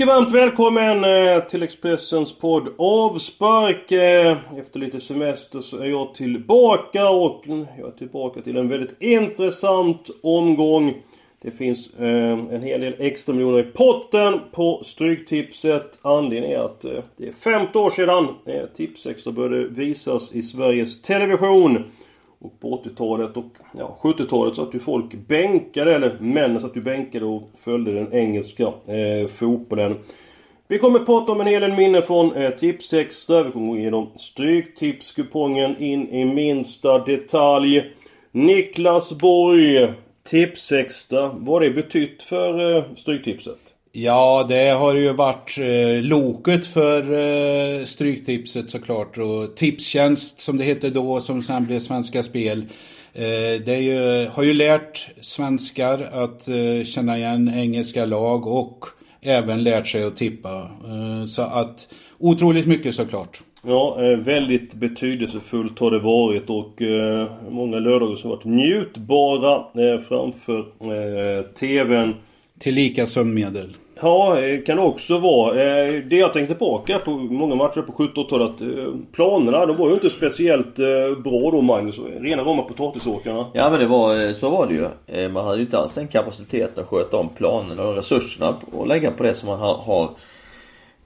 Mycket varmt välkommen eh, till Expressens podd Avspark. Eh, efter lite semester så är jag tillbaka och jag är tillbaka till en väldigt intressant omgång. Det finns eh, en hel del extra miljoner i potten på Stryktipset. Anledningen är att det är 50 år sedan Tipsextra började visas i Sveriges Television. Och på 80-talet och ja, 70-talet så att ju folk bänkade, eller männen satt ju bänkade och följde den engelska eh, fotbollen. Vi kommer att prata om en hel del minnen från eh, Tipsextra. Vi kommer gå igenom Stryktipskupongen in i minsta detalj. Niklas Borg, Tipsextra. Vad har det betytt för eh, Stryktipset? Ja, det har ju varit eh, loket för eh, Stryktipset såklart. Och Tipstjänst som det hette då, som sen blev Svenska Spel. Eh, det är ju, har ju lärt svenskar att eh, känna igen engelska lag och även lärt sig att tippa. Eh, så att otroligt mycket såklart. Ja, eh, väldigt betydelsefullt har det varit och eh, många lördagar som varit njutbara eh, framför eh, TVn. Tillika sömnmedel. Ja, eh, kan också vara. Eh, Det jag tänkte tillbaka på många matcher på 70-talet att eh, planerna, de var ju inte speciellt bra då Magnus. Rena rama potatisåkarna. Ja men det var, så var det ju. Man hade ju inte alls den kapaciteten att sköta om planerna och resurserna och lägga på det som man har, har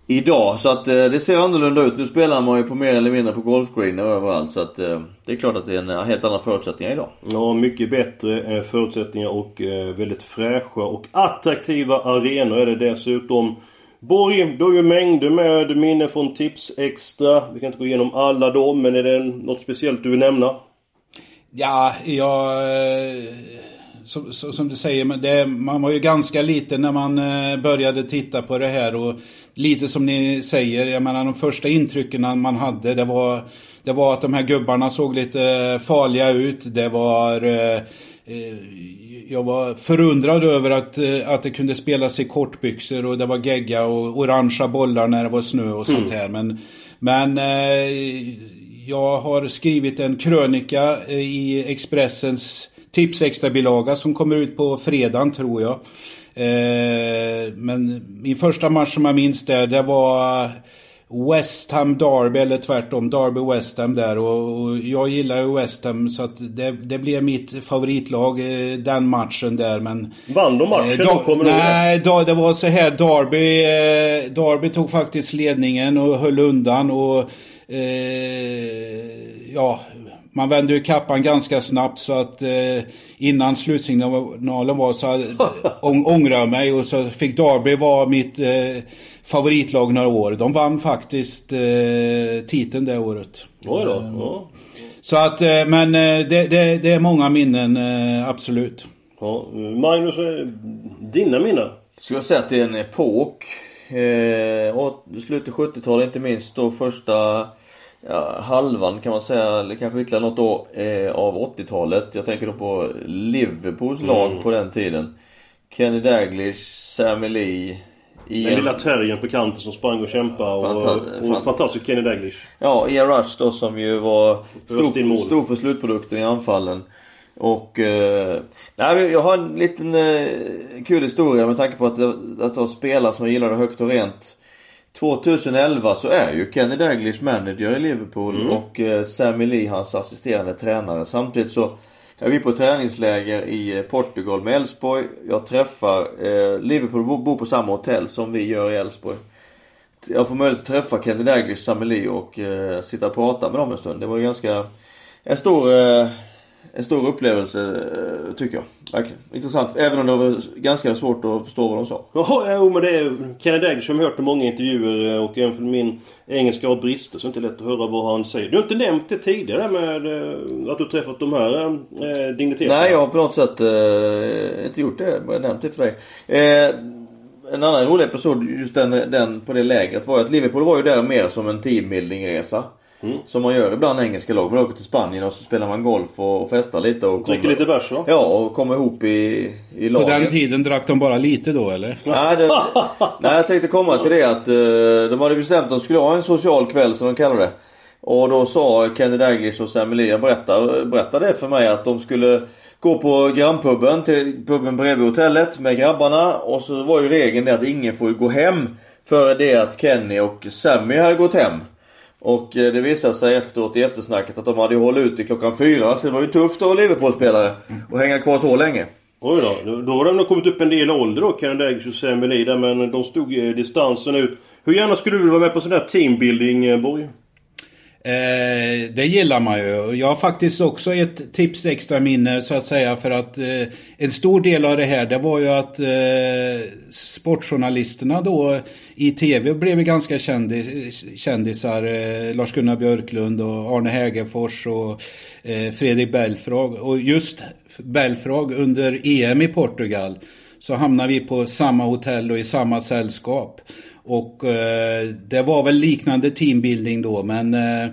idag. Så att eh, det ser annorlunda ut. Nu spelar man ju på mer eller mindre på golfgreener överallt. Så att eh, det är klart att det är en eh, helt andra förutsättningar idag. Ja, mycket bättre eh, förutsättningar och eh, väldigt fräscha och attraktiva arenor är det dessutom. Borg, du har ju mängder med minnen från Tips Extra. Vi kan inte gå igenom alla dem, men är det något speciellt du vill nämna? Ja, jag... eh, Som, som, du säger, men det, man var ju ganska liten när man började titta på det här och lite som ni säger, jag menar de första intrycken man hade det var, det var att de här gubbarna såg lite farliga ut. Det var... eh, Jag var förundrad över att, eh, att det kunde spelas i kortbyxor och det var gegga och orangea bollar när det var snö och sånt här. Men, men eh, jag har skrivit en krönika eh, i Expressens tipsextra-bilaga som kommer ut på fredagen tror jag. Eh, men min första match som jag minns där, det var West Ham Derby eller tvärtom, Derby West Ham där och, jag gillar ju West Ham så att det, det blev mitt favoritlag eh, den matchen där men... Vann de matchen? Eh, då? da, nej, da, det var så här Derby, eh, Derby tog faktiskt ledningen och höll undan och eh, ja, man vände ju kappan ganska snabbt så att eh, innan slutsignalen var så ång, ångrade jag mig och så fick Derby vara mitt eh, favoritlag några år. De vann faktiskt eh, titeln det året. Oj då. Ja. Så att, eh, men eh, det, det, det är många minnen, eh, absolut. Ja. Magnus, eh, dina minnen? Skulle jag säga att det är en epok. Eh, slutet 70-talet inte minst då första ja, halvan kan man säga, eller kanske ytterligare något år eh, av 80-talet. Jag tänker då på Liverpools lag på den tiden. Kenny Dalglish, Sammy Lee, Den Ian, lilla terriern på kanten som sprang och kämpade och, Fanta- och fan- fantastisk Kenny Dalglish. Ja, Ian Rush då som ju var stor, stor för slutprodukten i anfallen. Och... Eh, nej, jag har en liten eh, kul historia med tanke på att det, att det var spelare som jag gillade högt och rent. 2011 så är ju Kenny Dalglish manager i Liverpool och eh, Sammy Lee hans assisterande tränare. Samtidigt så är vi på träningsläger i eh, Portugal med Elfsborg. Jag träffar, eh, Liverpool bor, på samma hotell som vi gör i Elfsborg. Jag får möjlighet att träffa Kenny Dalglish, Sammy Lee och eh, sitta och prata med dem en stund. Det var ju ganska en stor eh, en stor upplevelse eh, tycker jag. Verkligen. Intressant. Även om det var ganska svårt att förstå vad de sa. Ja, jo, men det är Kennedy Daglish har hört i många intervjuer och även för min engelska har brister så det är inte lätt att höra vad han säger. Du har inte nämnt det tidigare med eh, att du träffat de här eh, digniteterna? Nej, jag har på något sätt eh, inte gjort det. Jag har nämnt det för dig. Eh, en annan rolig episod just den, den på det lägret var att Liverpool var ju där mer som en teambuildingresa. Mm. Som man gör ibland engelska lag. Man åker till Spanien och så spelar man golf och, och festar lite. Och Dricker lite bärs va? Ja, och kommer ihop i, i laget. På den tiden drack de bara lite då eller? Nej, det, nej jag tänkte komma till det att uh, de hade bestämt att de skulle ha en social kväll som de kallar det. Och då sa Kenny Daglish och Sam Elian berättade, berättade det för mig att de skulle gå på grannpuben till puben bredvid hotellet med grabbarna. Och så var ju regeln det att ingen får gå hem före det att Kenny och Sammy hade gått hem. Och eh, det visade sig efteråt i eftersnacket att de hade hållit ut till klockan fyra. Så det var ju tufft att vara Liverpool-spelare och hänga kvar så länge. Oj då. Då har de nog kommit upp en del ålder då, Kennedy Daglish och Sam men de stod eh, distansen ut. Hur gärna skulle du vilja vara med på sån här teambuilding, eh, Borg? Eh, det gillar man ju. Jag har faktiskt också ett tips extra minne så att säga för att eh, en stor del av det här det var ju att eh, sportjournalisterna då i tv blev ganska kändis, kändisar. Eh, Lars-Gunnar Björklund och Arne Hägerfors och eh, Fredrik Belfrage. Och just Belfrage under EM i Portugal så hamnade vi på samma hotell och i samma sällskap. Och eh, det var väl liknande teambuilding då men eh,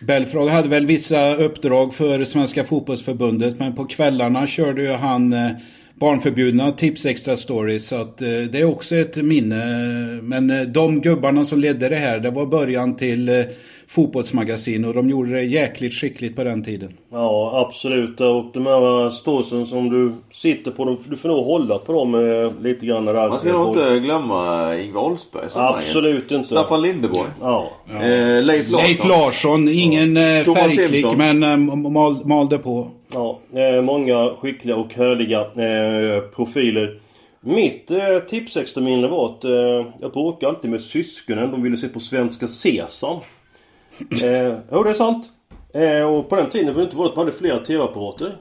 Belfrage hade väl vissa uppdrag för Svenska fotbollsförbundet men på kvällarna körde ju han eh, barnförbjudna tips extra stories så att eh, det är också ett minne. Men eh, de gubbarna som ledde det här det var början till eh, fotbollsmagasin och de gjorde det jäkligt skickligt på den tiden. Ja absolut och de här ståsen som du sitter på, du får nog hålla på dem eh, lite grann där. Man ska nog inte glömma Ingvar Oldsberg Absolut inte. Staffan Lindeborg. Ja. ja. Eh, Leif Larsson. Leif Larsson, ingen ja. färgklick men äh, mal, malde på. Ja, eh, många skickliga och härliga eh, profiler. Mitt eh, tipsextraminne var att eh, jag bråkade alltid med syskonen. De ville se på Svenska Sesam. Eh, jo, det är sant. Eh, och på den tiden var det inte vanligt att man hade flera TV-apparater.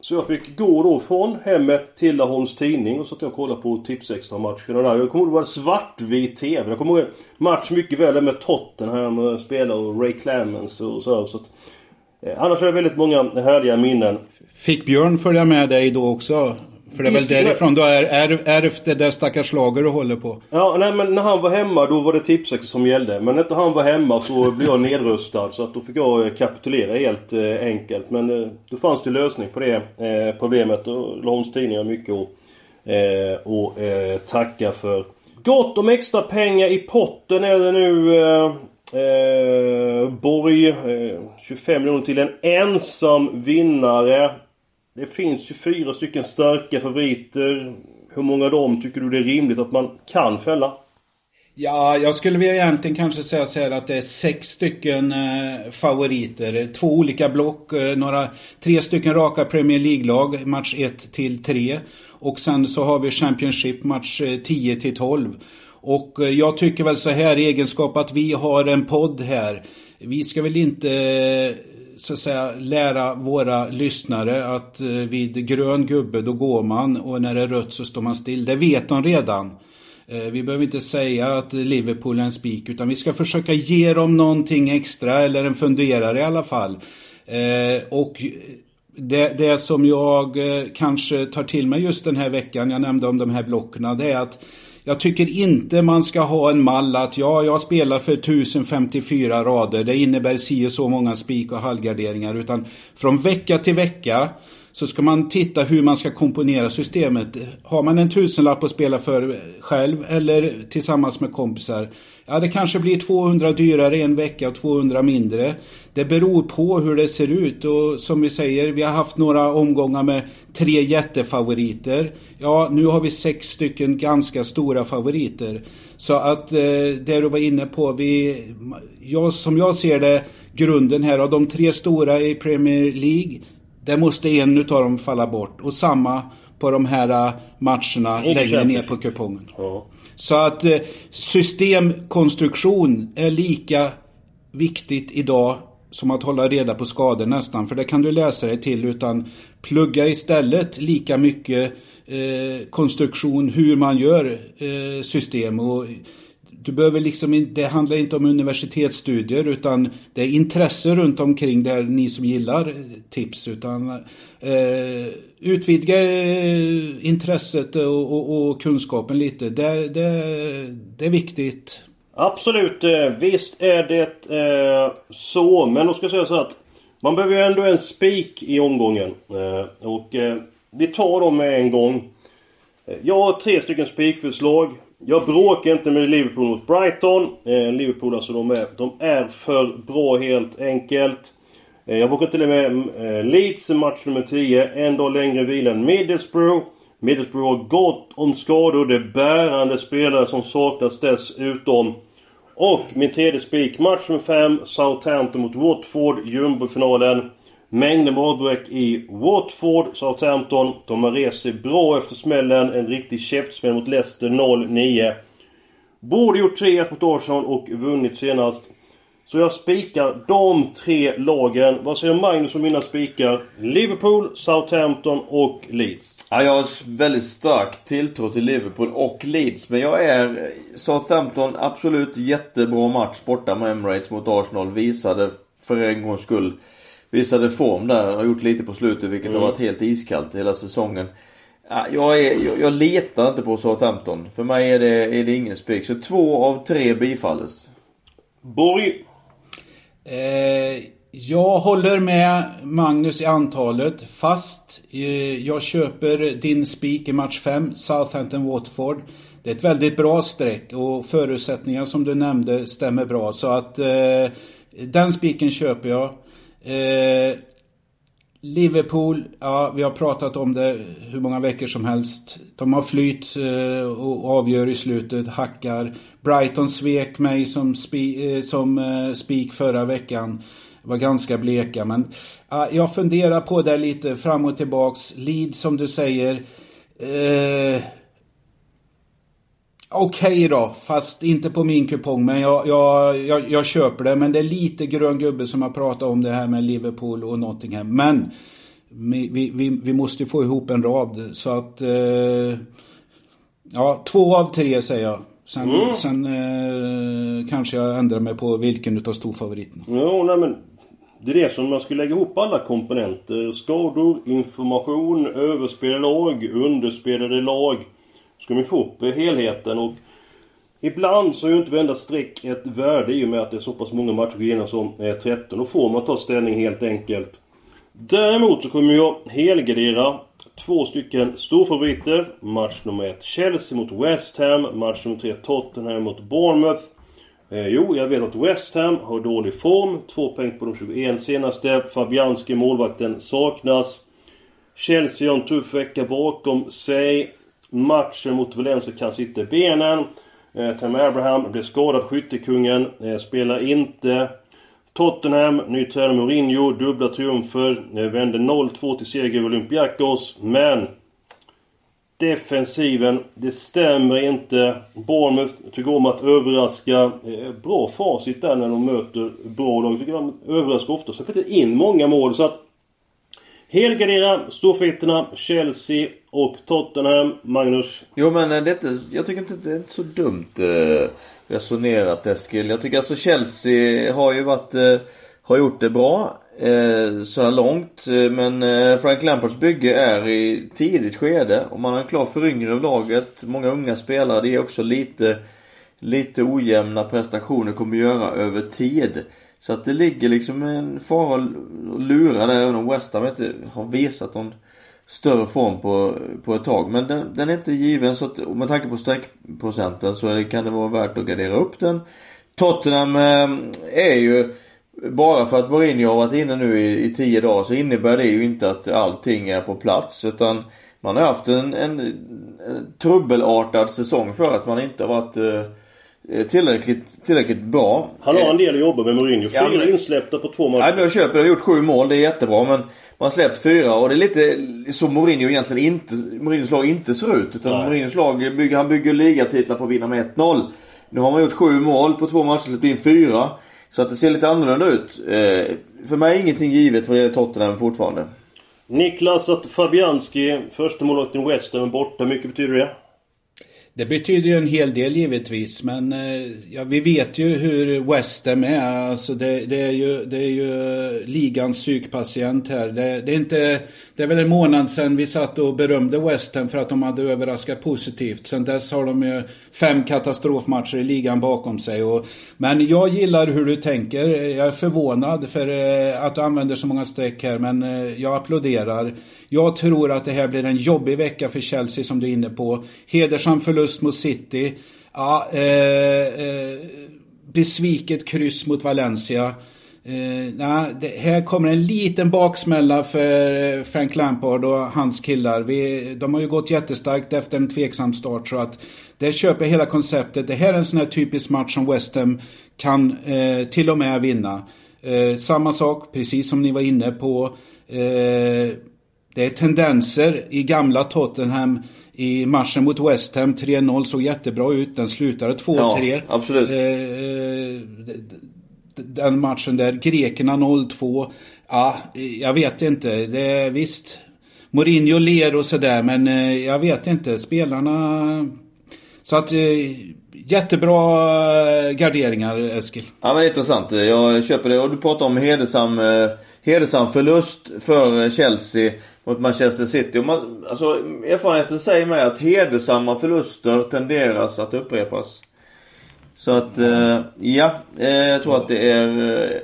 Så jag fick gå då från hemmet till Laholms Tidning och så att jag kollade på Tipsextra-matcherna där. Jag kommer ihåg det var svartvit TV. Jag kommer ihåg match mycket väl med Tottenham spelare och Ray Clemens och så. så att, eh, annars har jag väldigt många härliga minnen. Fick Björn följa med dig då också? För det är väl därifrån du är ärvt det där stackars lager du håller på? Ja, nej men när han var hemma då var det Tipsex som gällde. Men när han var hemma så blev jag nedröstad. Så att då fick jag eh, kapitulera helt eh, enkelt. Men eh, då fanns det lösning på det eh, problemet. Och Laholms Tidning har mycket att eh, och, eh, tacka för. Gott om extra pengar i potten är det nu. Eh Borg, 25 miljoner till en ensam vinnare. Det finns ju fyra stycken starka favoriter. Hur många av dem tycker du det är rimligt att man kan fälla? Ja, jag skulle vilja egentligen kanske säga så här att det är sex stycken eh, favoriter. Två olika block, eh, några, tre stycken raka Premier League-lag, match 1 till 3. Och sen så har vi Championship, match eh, 10 till 12. Och eh, jag tycker väl så här i egenskap att vi har en podd här. Vi ska väl inte eh, så att säga lära våra lyssnare att eh, vid grön gubbe då går man och när det är rött så står man still. Det vet de redan. Eh, vi behöver inte säga att Liverpool är en spik utan vi ska försöka ge dem någonting extra eller en funderare i alla fall. Eh, och det, det som jag kanske tar till mig just den här veckan, jag nämnde om de här blocken, det är att jag tycker inte man ska ha en mall att ja, jag spelar för 1054 rader. Det innebär si och så många spik och halvgarderingar. Utan från vecka till vecka så ska man titta hur man ska komponera systemet. Har man en tusenlapp att spela för själv eller tillsammans med kompisar. Ja, det kanske blir 200 dyrare en vecka och 200 mindre. Det beror på hur det ser ut och som vi säger, vi har haft några omgångar med tre jättefavoriter. Ja, nu har vi sex stycken ganska stora favoriter. Så att eh, det du var inne på, vi, ja, som jag ser det, grunden här av de tre stora i Premier League där måste en utav dem falla bort. Och samma på de här äh, matcherna längre ner på kupongen. Ja. Så att äh, systemkonstruktion är lika viktigt idag som att hålla reda på skador nästan. För det kan du läsa dig till. Utan plugga istället lika mycket eh, konstruktion, hur man gör eh, system. Och du behöver liksom, det handlar inte om universitetsstudier utan det är intresse runt omkring där ni som gillar eh, tips. Utan eh, utvidga eh, intresset och, och, och, kunskapen lite. Det, det, det är viktigt. Absolut, eh, visst är det eh, så. Men då ska jag säga så att man behöver ju ändå en spik i omgången. Eh, och eh, vi tar dem med en gång. Jag har tre stycken spikförslag. Jag bråkar inte med Liverpool mot Brighton. Eh, Liverpool alltså, de är, de är för bra helt enkelt. Eh, jag bråkar till och med eh, Leeds match nummer 10. En dag längre vila än Middlesbrough. Middlesbrough har gott om skador. Det är bärande spelare som saknas dessutom. Och min tredje spik, match nummer 5. Southampton mot Watford, jumbofinalen. Mängden med avbräck i Watford, Southampton. De har rest sig bra efter smällen. En riktig käftsmäll mot Leicester 0-9. Borde gjort 3-1 mot Arsenal och vunnit senast. Så jag spikar de tre lagen. Vad säger Magnus om mina spikar? Liverpool, Southampton och Leeds. Ja, jag har väldigt stark tilltro till Liverpool och Leeds. Men jag är... Southampton, absolut jättebra match borta med Emirates mot Arsenal. Visade för en gångs skull visade form där. Har gjort lite på slutet vilket mm. har varit helt iskallt hela säsongen. Jag, är, jag, jag letar inte på Southampton. För mig är det, är det ingen spik. Så två av tre bifalles. Borg? Eh, jag håller med Magnus i antalet. Fast eh, jag köper din spik i match 5, Southampton-Watford. Det är ett väldigt bra streck och förutsättningar som du nämnde stämmer bra. Så att eh, den spiken köper jag. Eh, Liverpool, ja vi har pratat om det hur många veckor som helst. De har flyt eh, och avgör i slutet, hackar. Brighton svek mig som, spi, eh, som eh, spik förra veckan. Var ganska bleka men jag funderar på det lite fram och tillbaks. Leeds som du säger. Eh, Okej okay då, fast inte på min kupong. Men jag, jag, jag, jag, köper det. Men det är lite grön gubbe som har pratat om det här med Liverpool och Nottingham. Men vi, vi, vi måste få ihop en rad. Så att... Eh, ja, två av tre säger jag. Sen, mm. sen eh, kanske jag ändrar mig på vilken utav storfavoriterna. Jo, nej men... Det är det som man skulle lägga ihop alla komponenter. Skador, information, överspelade lag, underspelade lag ska man få upp helheten och Ibland så är ju inte varenda streck ett värde i och med att det är så pass många matcher igenom som är 13. Då får man ta ställning helt enkelt. Däremot så kommer jag helgardera två stycken storfavoriter. Match nummer 1 Chelsea mot West Ham. Match nummer 3 Tottenham mot Bournemouth. Eh, jo, jag vet att West Ham har dålig form. Två poäng på de 21 senaste. Fabianski, målvakten, saknas. Chelsea har en tuff vecka bakom sig. Matchen mot Valencia kan sitta i benen. Eh, Tam Abraham blev skadad, skyttekungen. Eh, spelar inte. Tottenham, ny tränare Mourinho, dubbla triumfer. Eh, vände 0-2 till seger över Olympiakos. Men... Defensiven, det stämmer inte. Bournemouth tycker om att överraska. Eh, bra facit där när de möter bra lag. Tycker de överraskar ofta. Så inte in många mål. Så att Helgardera Storfittorna, Chelsea och Tottenham. Magnus? Jo men eh, det är inte, jag tycker inte det är inte så dumt eh, resonerat Eskil. Jag tycker alltså Chelsea har ju varit, eh, har gjort det bra eh, så här långt. Eh, men eh, Frank Lampards bygge är i tidigt skede och man har en klar föryngring av laget. Många unga spelare. Det är också lite, lite ojämna prestationer kommer göra över tid. Så att det ligger liksom en fara och lura där även om West Ham inte har visat någon större form på, på ett tag. Men den, den är inte given så att med tanke på streckprocenten så det, kan det vara värt att gardera upp den. Tottenham eh, är ju bara för att Mourinho har varit inne nu i, i tio dagar så innebär det ju inte att allting är på plats utan man har haft en, en, en trubbelartad säsong för att man inte har varit eh, tillräckligt, tillräckligt bra. Han har en del att jobba med Mourinho. Fyra ja, men... insläppta på två matcher. Ja, jag köper det. Han har gjort sju mål. Det är jättebra. Men man släppt fyra och det är lite så Mourinho egentligen inte, Mourinhos lag inte ser ut. Utan Nej. Mourinhos lag bygger, han bygger ligatitlar på att vinna med 1-0. Nu har man gjort sju mål på två matcher, släppt in fyra. Så att det ser lite annorlunda ut. Eh, för mig är ingenting givet vad gäller Tottenham fortfarande. Niklas att Fabianski, första målvakten West Ham är borta. mycket betyder det? Det betyder ju en hel del givetvis men eh, ja, vi vet ju hur West Ham är. Alltså det, det, är ju, det är ju eh, ligans psykpatient här. Det, det, är inte, det är väl en månad sedan vi satt och berömde West Ham för att de hade överraskat positivt. Sen dess har de ju fem katastrofmatcher i ligan bakom sig. Och, men jag gillar hur du tänker. Jag är förvånad för eh, att du använder så många streck här men eh, jag applåderar. Jag tror att det här blir en jobbig vecka för Chelsea som du är inne på. Hedersam förlust mot City. Ja, eh, eh, besviket kryss mot Valencia. Eh, nah, det, här kommer en liten baksmälla för Frank Lampard och hans killar. Vi, de har ju gått jättestarkt efter en tveksam start så att det köper hela konceptet. Det här är en sån här typisk match som West Ham kan eh, till och med vinna. Eh, samma sak, precis som ni var inne på. Eh, det är tendenser i gamla Tottenham i matchen mot West Ham. 3-0 såg jättebra ut. Den slutade 2-3. Ja, absolut. Eh, den matchen där. Grekerna 0-2. Ja, jag vet inte. Det är visst. Mourinho ler och sådär men eh, jag vet inte. Spelarna... Så att... Eh, jättebra eh, garderingar Eskil. Ja men intressant. Jag köper det. Och du pratar om hedersam, hedersam förlust för Chelsea mot Manchester City. Och man, alltså, erfarenheten säger mig att hedersamma förluster tenderas att upprepas. Så att, eh, ja. Eh, jag tror att det är... Eh,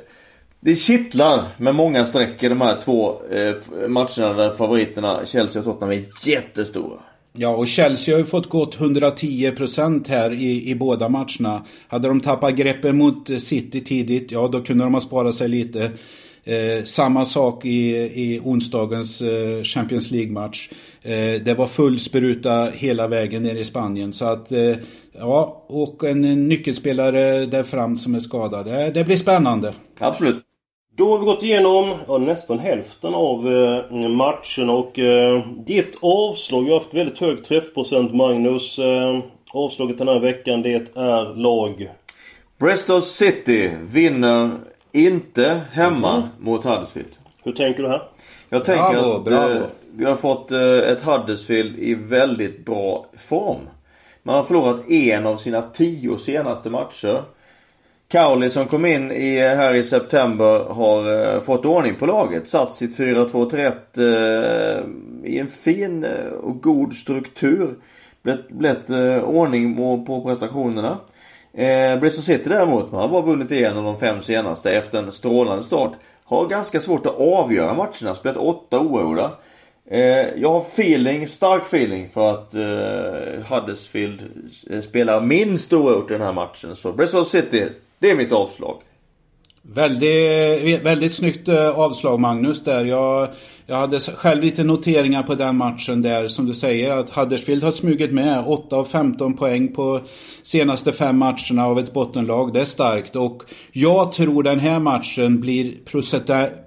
det kittlar med många streck i de här två eh, matcherna där favoriterna Chelsea och Tottenham är jättestora. Ja, och Chelsea har ju fått gått 110% här i, i båda matcherna. Hade de tappat greppen mot City tidigt, ja då kunde de ha sparat sig lite. Eh, samma sak i, i onsdagens eh, Champions League-match. Eh, det var full spruta hela vägen ner i Spanien. Så att, eh, ja, och en nyckelspelare där fram som är skadad. Det, det blir spännande. Absolut. Då har vi gått igenom ja, nästan hälften av eh, matchen och eh, ditt avslag, vi har haft väldigt hög träffprocent Magnus. Eh, avslaget den här veckan det är lag? Bristol City vinner inte hemma mm. mot Huddersfield. Hur tänker du här? Jag tänker bravo, att bravo. Eh, vi har fått eh, ett Huddersfield i väldigt bra form. Man har förlorat en av sina tio senaste matcher. Cowley som kom in i, här i september har eh, fått ordning på laget. Satt sitt 4-2-3-1 eh, i en fin eh, och god struktur. Blivit, blivit eh, ordning på, på prestationerna. Eh, Bristol City däremot, man har bara vunnit en av de fem senaste efter en strålande start. Har ganska svårt att avgöra matcherna, spelat åtta oavgjorda. Eh, jag har feeling, stark feeling för att eh, Huddersfield eh, spelar minst oavgjort i den här matchen. Så Bristol City, det är mitt avslag. Väldigt, eh, väldigt snyggt eh, avslag Magnus där. Jag, jag hade själv lite noteringar på den matchen där som du säger att Huddersfield har smugit med 8 av 15 poäng på senaste fem matcherna av ett bottenlag. Det är starkt och jag tror den här matchen blir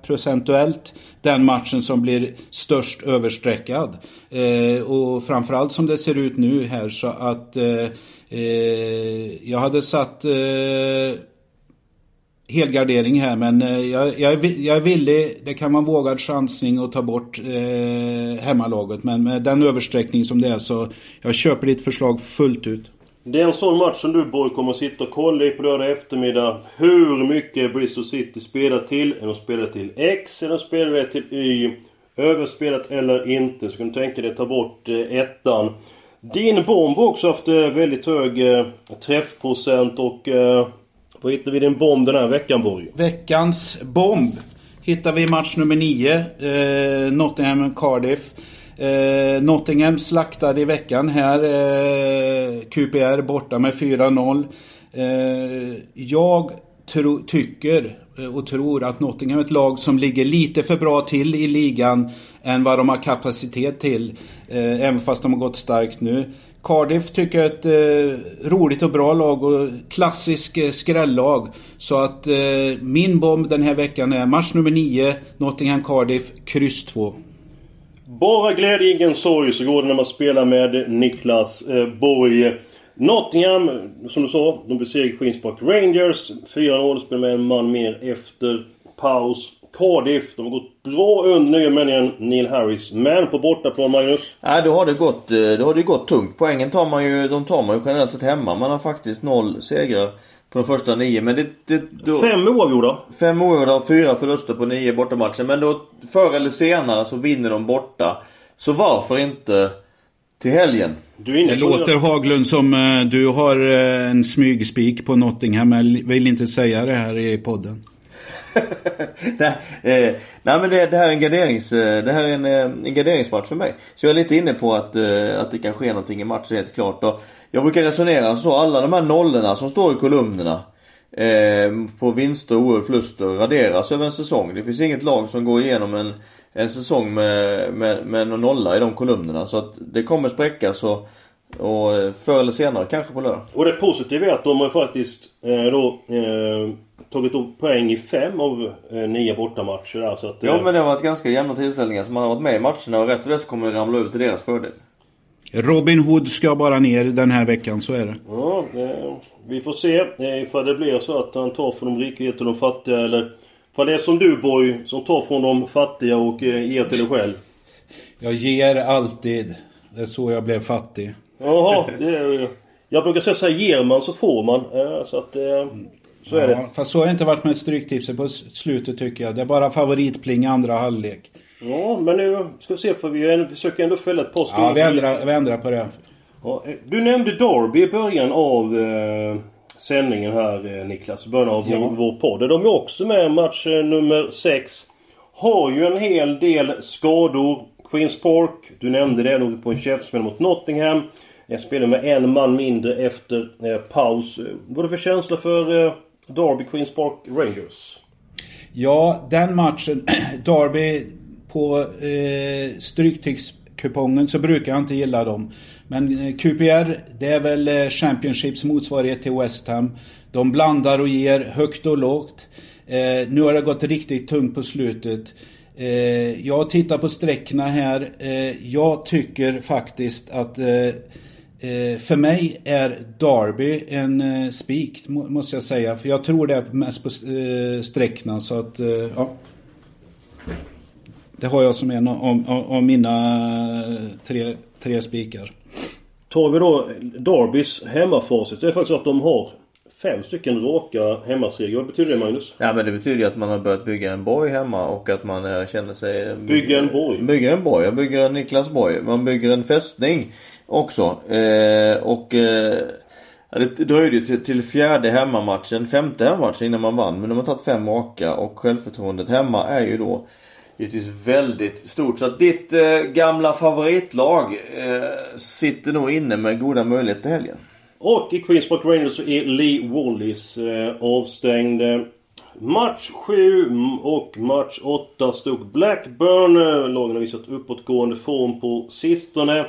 procentuellt den matchen som blir störst överstreckad. Eh, och framförallt som det ser ut nu här så att eh, eh jag hade satt eh, helgardering här men eh, jag, jag, är, jag är villig, det kan vara en vågad chansning att ta bort eh, hemmalaget men med den översträckning som det är så jag köper ditt förslag fullt ut. Det är en sån match som du Borg kommer att sitta och kolla i på lördag eftermiddag. Hur mycket Bristol City spelar till. Är de spelar till X? Är de spelade till Y? Överspelat eller inte? Så kan du tänka dig att ta bort eh, ettan. Din bomb har också haft eh, väldigt hög eh, träffprocent och eh, då vad hittar vi din bomb den här veckan Borg? Veckans bomb hittar vi i match nummer 9. Eh, Nottingham Cardiff. Eh, Nottingham slaktade i veckan här. Eh, QPR borta med 4-0. Eh, jag tro, tycker eh, och tror att Nottingham är ett lag som ligger lite för bra till i ligan än vad de har kapacitet till. Eh, även fast de har gått starkt nu. Cardiff tycker jag är ett eh, roligt och bra lag och klassisk eh, skrällag. Så att eh, min bomb den här veckan är match nummer 9, Nottingham Cardiff, kryss 2. Bara glädje, ingen sorg, så går det när man spelar med Niklas eh, Borg. Nottingham, som du sa, de besegrade Queens Park Rangers. 4-0, spelar med en man mer efter paus. Cardiff, de har gått bra under nya männigan Neil Harris. Men på bortaplan, Magnus? Nej, då har det gått, eh, då har det gått tungt. Poängen tar man ju, de tar man ju generellt sett hemma. Man har faktiskt noll segrar på de första nio. Men det... det då, Fem oavgjorda. fem oavgjorda och fyra förluster på nio bortamatcher. Men då förr eller senare så vinner de borta. Så varför inte till helgen? Du är inne Det låter Haglund som eh, du har eh, en smygspik på Nottingham. men Jag vill inte säga det här i podden. nej, eh, nej men det, det här är en garderings, eh, det här är en, eh, en garderingsmatch för mig. Så jag är lite inne på att, eh, att det kan ske någonting i matchen helt klart. Och jag brukar resonera så, alla de här nollorna som står i kolumnerna. Eh, på vinster och förluster raderas över en säsong. Det finns inget lag som går igenom en, en säsong med, med, med någon nolla i de kolumnerna. Så att det kommer spräckas och, och eh, förr eller senare, kanske på lördag. Och det positiva är att de har faktiskt eh, då eh, tagit upp poäng i fem av eh, nio bortamatcher där, så att, eh, Ja men det har varit ganska jämna tillställningar så man har varit med i matcherna och rätt för det så kommer det ramla över till deras fördel. Robin Hood ska bara ner den här veckan, så är det. Ja, eh, vi får se eh, ifall det blir så att han tar från de rika till de fattiga eller ifall det är som du Boy som tar från de fattiga och eh, ger till dig själv. Jag ger alltid. Det är så jag blev fattig. Jaha, det är, jag brukar säga så här, ger man så får man. Eh, så att, eh, så är det. Ja, fast så har det inte varit med Stryktipset på slutet tycker jag. Det är bara favoritpling i andra halvlek. Ja, men nu ska vi se för vi försöker ändå fälla ett par Ja, vi ändrar, vi ändrar på det. Ja, eh, du nämnde Derby i början av eh, sändningen här eh, Niklas. I början av Ja. vår, vår podd. De är också med match eh, nummer 6. Har ju en hel del skador. Queens Park, du nämnde det, låg på en käftsmäll mot Nottingham. Jag spelar med en man mindre efter eh, paus. Vad är det för känsla för eh, Derby Queens Park Rangers? Ja, den matchen, Derby på eh, Stryktipskupongen så brukar jag inte gilla dem. Men eh, QPR, det är väl eh, Championships motsvarighet till West Ham. De blandar och ger högt och lågt. Eh, nu har det gått riktigt tungt på slutet. Eh, jag tittar på sträckorna här. Eh, jag tycker faktiskt att eh, för mig är Derby en eh, spik, må, måste jag säga. För jag tror det är mest på eh, sträckorna, så att, eh, ja. Det har jag som en av, av, av mina eh, tre, tre spikar. Tar vi då Derbys hemmafacit. Det är faktiskt så att de har fem stycken raka hemmasegrar. Vad betyder det Magnus? Ja men det betyder ju att man har börjat bygga en borg hemma och att man eh, känner sig... Bygga en borg. Bygga en borg. Jag bygger en Niklas borg. Man bygger en fästning också. Eh, och eh, det dröjde ju till, till fjärde hemmamatchen, femte hemmamatchen innan man vann. Men de har tagit fem raka och självförtroendet hemma är ju då givetvis väldigt stort. Så att ditt eh, gamla favoritlag eh, sitter nog inne med goda möjligheter till helgen. Och i Queens Park Rangers så är Lee Wallis eh, avstängd. Match 7 och match 8 stod Blackburn. Eh, lagen har visat uppåtgående form på sistone.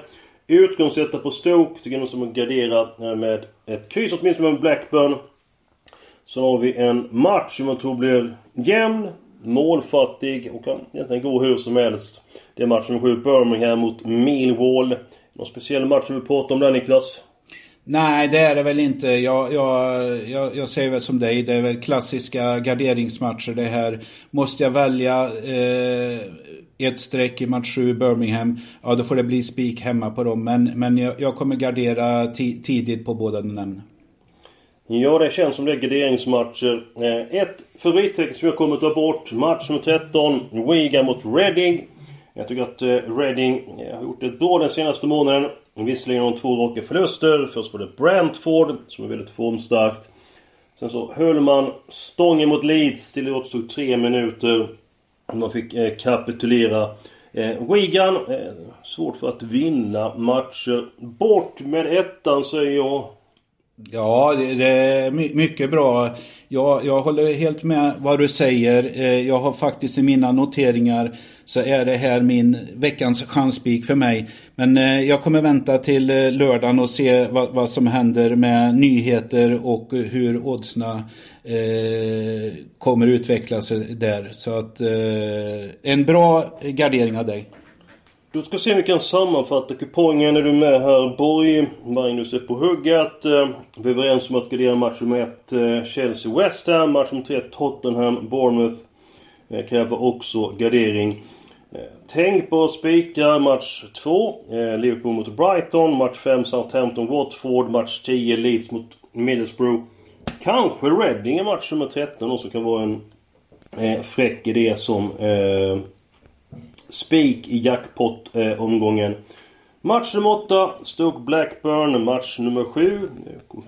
Utgångssätta på Stoke. Tycker jag nog som att gardera med ett kryss åtminstone med Blackburn. Så har vi en match som jag tror blir jämn, målfattig och kan egentligen gå hur som helst. Det är matchen 7, Birmingham mot Millwall. Någon speciell match du vill prata om där Niklas? Nej, det är det väl inte. Jag, jag, jag, jag säger väl som dig, det är väl klassiska garderingsmatcher det här. Måste jag välja eh, ett streck i match 7 Birmingham, ja då får det bli spik hemma på dem. Men, men jag, jag kommer gardera ti, tidigt på båda de nämnda. Ja, det känns som det är garderingsmatcher. Eh, ett favorittecken som jag kommer att ta bort. Match nummer 13. Wiga mot Reading. Jag tycker att eh, Reading eh, har gjort det bra den senaste månaden. Visserligen har de två raka förluster. Först var det Brentford, som är väldigt formstarkt. Sen så höll man stången mot Leeds till det återstod tre minuter. Man fick eh, kapitulera. Eh, Wigan, eh, svårt för att vinna matcher. Bort med ettan säger jag. Ja, det, är mycket bra. Jag, jag håller helt med vad du säger. Eh, jag har faktiskt i mina noteringar så är det här min veckans chanspik för mig. Men eh, jag kommer vänta till eh, lördagen och se vad, vad som händer med nyheter och hur oddsna eh, kommer utvecklas där. Så att eh, en bra gardering av dig. Då ska se om vi kan sammanfatta kupongen. Är du med här Borg? Magnus är på hugget. Eh, vi är överens om att gardera match nummer 1 eh, Chelsea-West Ham. Match nummer 3 Tottenham-Bournemouth. Eh, kräver också gardering. Tänk på att spika match 2. Liverpool mot Brighton. Match 5 Southampton-Watford. Match 10 Leeds mot Middlesbrough. Kanske Reading i match nummer 13 också kan vara en fräck idé som spik i jackpot-omgången. Match nummer 8, Stoke Blackburn. Match nummer 7.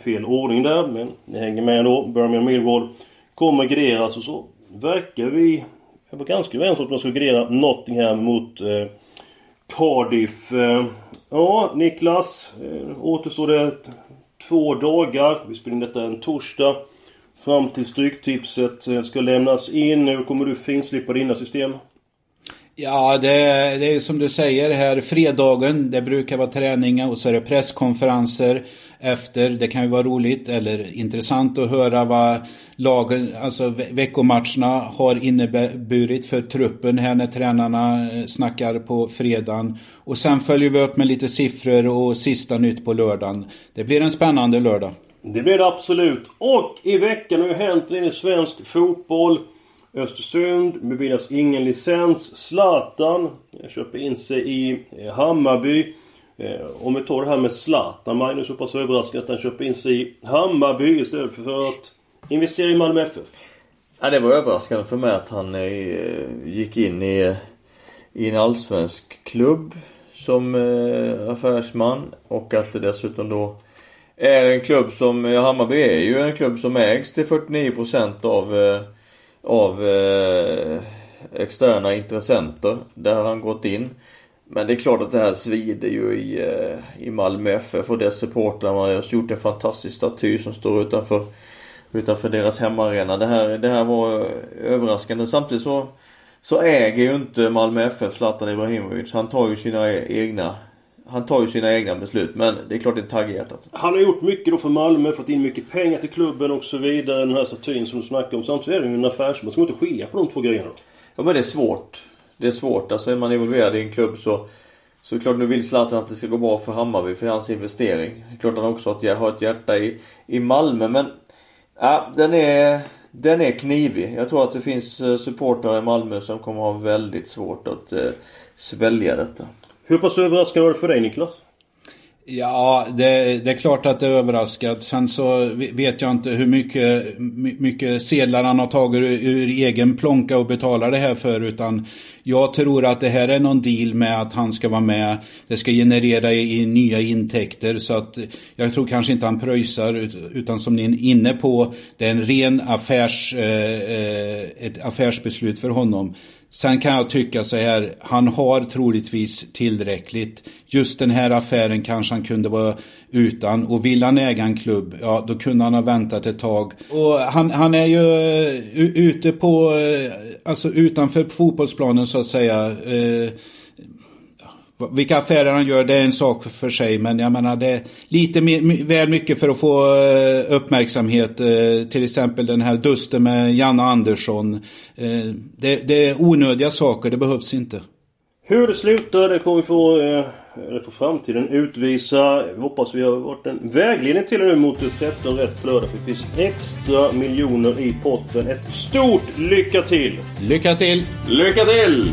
Fel ordning där, men ni hänger med då. Birmingham Millwall. Kommer graderas och så verkar vi... Jag var ganska överens om att man skulle gradera Nottingham mot eh, Cardiff. Eh, ja, Niklas. Eh, återstår det två dagar. Vi spelar in detta en torsdag. Fram till Stryktipset eh, ska lämnas in. Hur kommer du finslipa dina system? Ja, det, det är som du säger här, fredagen, det brukar vara träningar och så är det presskonferenser efter. Det kan ju vara roligt eller intressant att höra vad lagen, alltså veckomatcherna har inneburit för truppen här när tränarna eh, snackar på fredagen. Och sen följer vi upp med lite siffror och sista nytt på lördagen. Det blir en spännande lördag. Det blir det absolut. Och i veckan har ju hänt i svensk fotboll. Östersund beviljas ingen licens. Zlatan köper in sig i eh, Hammarby. Eh, om vi tar det här med Zlatan, Magnus, så pass överraskad att han köper in sig i Hammarby istället för att investera i Malmö FF. Ja, det var överraskande för mig att han eh, gick in i, i en allsvensk klubb som affärsman och att det dessutom då är en klubb som, Hammarby är ju en klubb som ägs till 49% av av eh, externa intressenter. Där har han gått in. Men det är klart att det här svider ju i, eh, i Malmö FF och dess supportrar. Man har gjort en fantastisk staty som står utanför utanför deras hemmaarena. Det här, det här var eh, överraskande. Samtidigt så så äger ju inte Malmö FF Zlatan Ibrahimovic. Han tar ju sina e-, egna han tar ju sina egna beslut men det är klart det är tagg i hjärtat. Han har gjort mycket då för Malmö, fått in mycket pengar till klubben och så vidare. Den här statyn som du snackar om. Samtidigt är det ju en affärsman. Ska man inte skilja på de två grejerna då? Ja men det är svårt. Det är svårt. Alltså är man involverad i en klubb så så klart nu vill Zlatan att det ska gå bra för Hammarby för hans investering. Klart han också har ett hjärta i, i Malmö men ja, den är den är knivig. Jag tror att det finns eh, supportrar i Malmö som kommer ha väldigt svårt att eh, svälja detta. Hur pass överraskad var det för dig Niklas? Ja, det, det, är klart att det är överraskat. Sen så vet jag inte hur mycket, mycket sedlar han har tagit ur, egen plånka och betalar det här för. Utan jag tror att det här är någon deal med att han ska vara med. Det ska generera i, i nya intäkter. Så att jag tror kanske inte han pröjsar. Utan som ni är inne på, det är en ren affärs, eh, eh ett affärsbeslut för honom. Sen kan jag tycka så här, han har troligtvis tillräckligt. Just den här affären kanske han kunde vara utan. Och vill han äga en klubb, ja då kunde han ha väntat ett tag. Och han, han är ju eh, ute på, eh, alltså utanför fotbollsplanen så att säga. Eh, vilka affärer han gör det är en sak för sig men jag menar det är lite väl mycket för att få eh, uppmärksamhet. Eh, till exempel den här dusten med Janne Andersson. Eh, det, det är onödiga saker, det behövs inte. Hur det slutar det kommer vi få, eller för framtiden utvisa. Vi hoppas vi har varit en vägledning till nu mot 13 rätt lördag. För det finns extra miljoner i potten. Ett stort lycka till! Lycka till! Lycka till!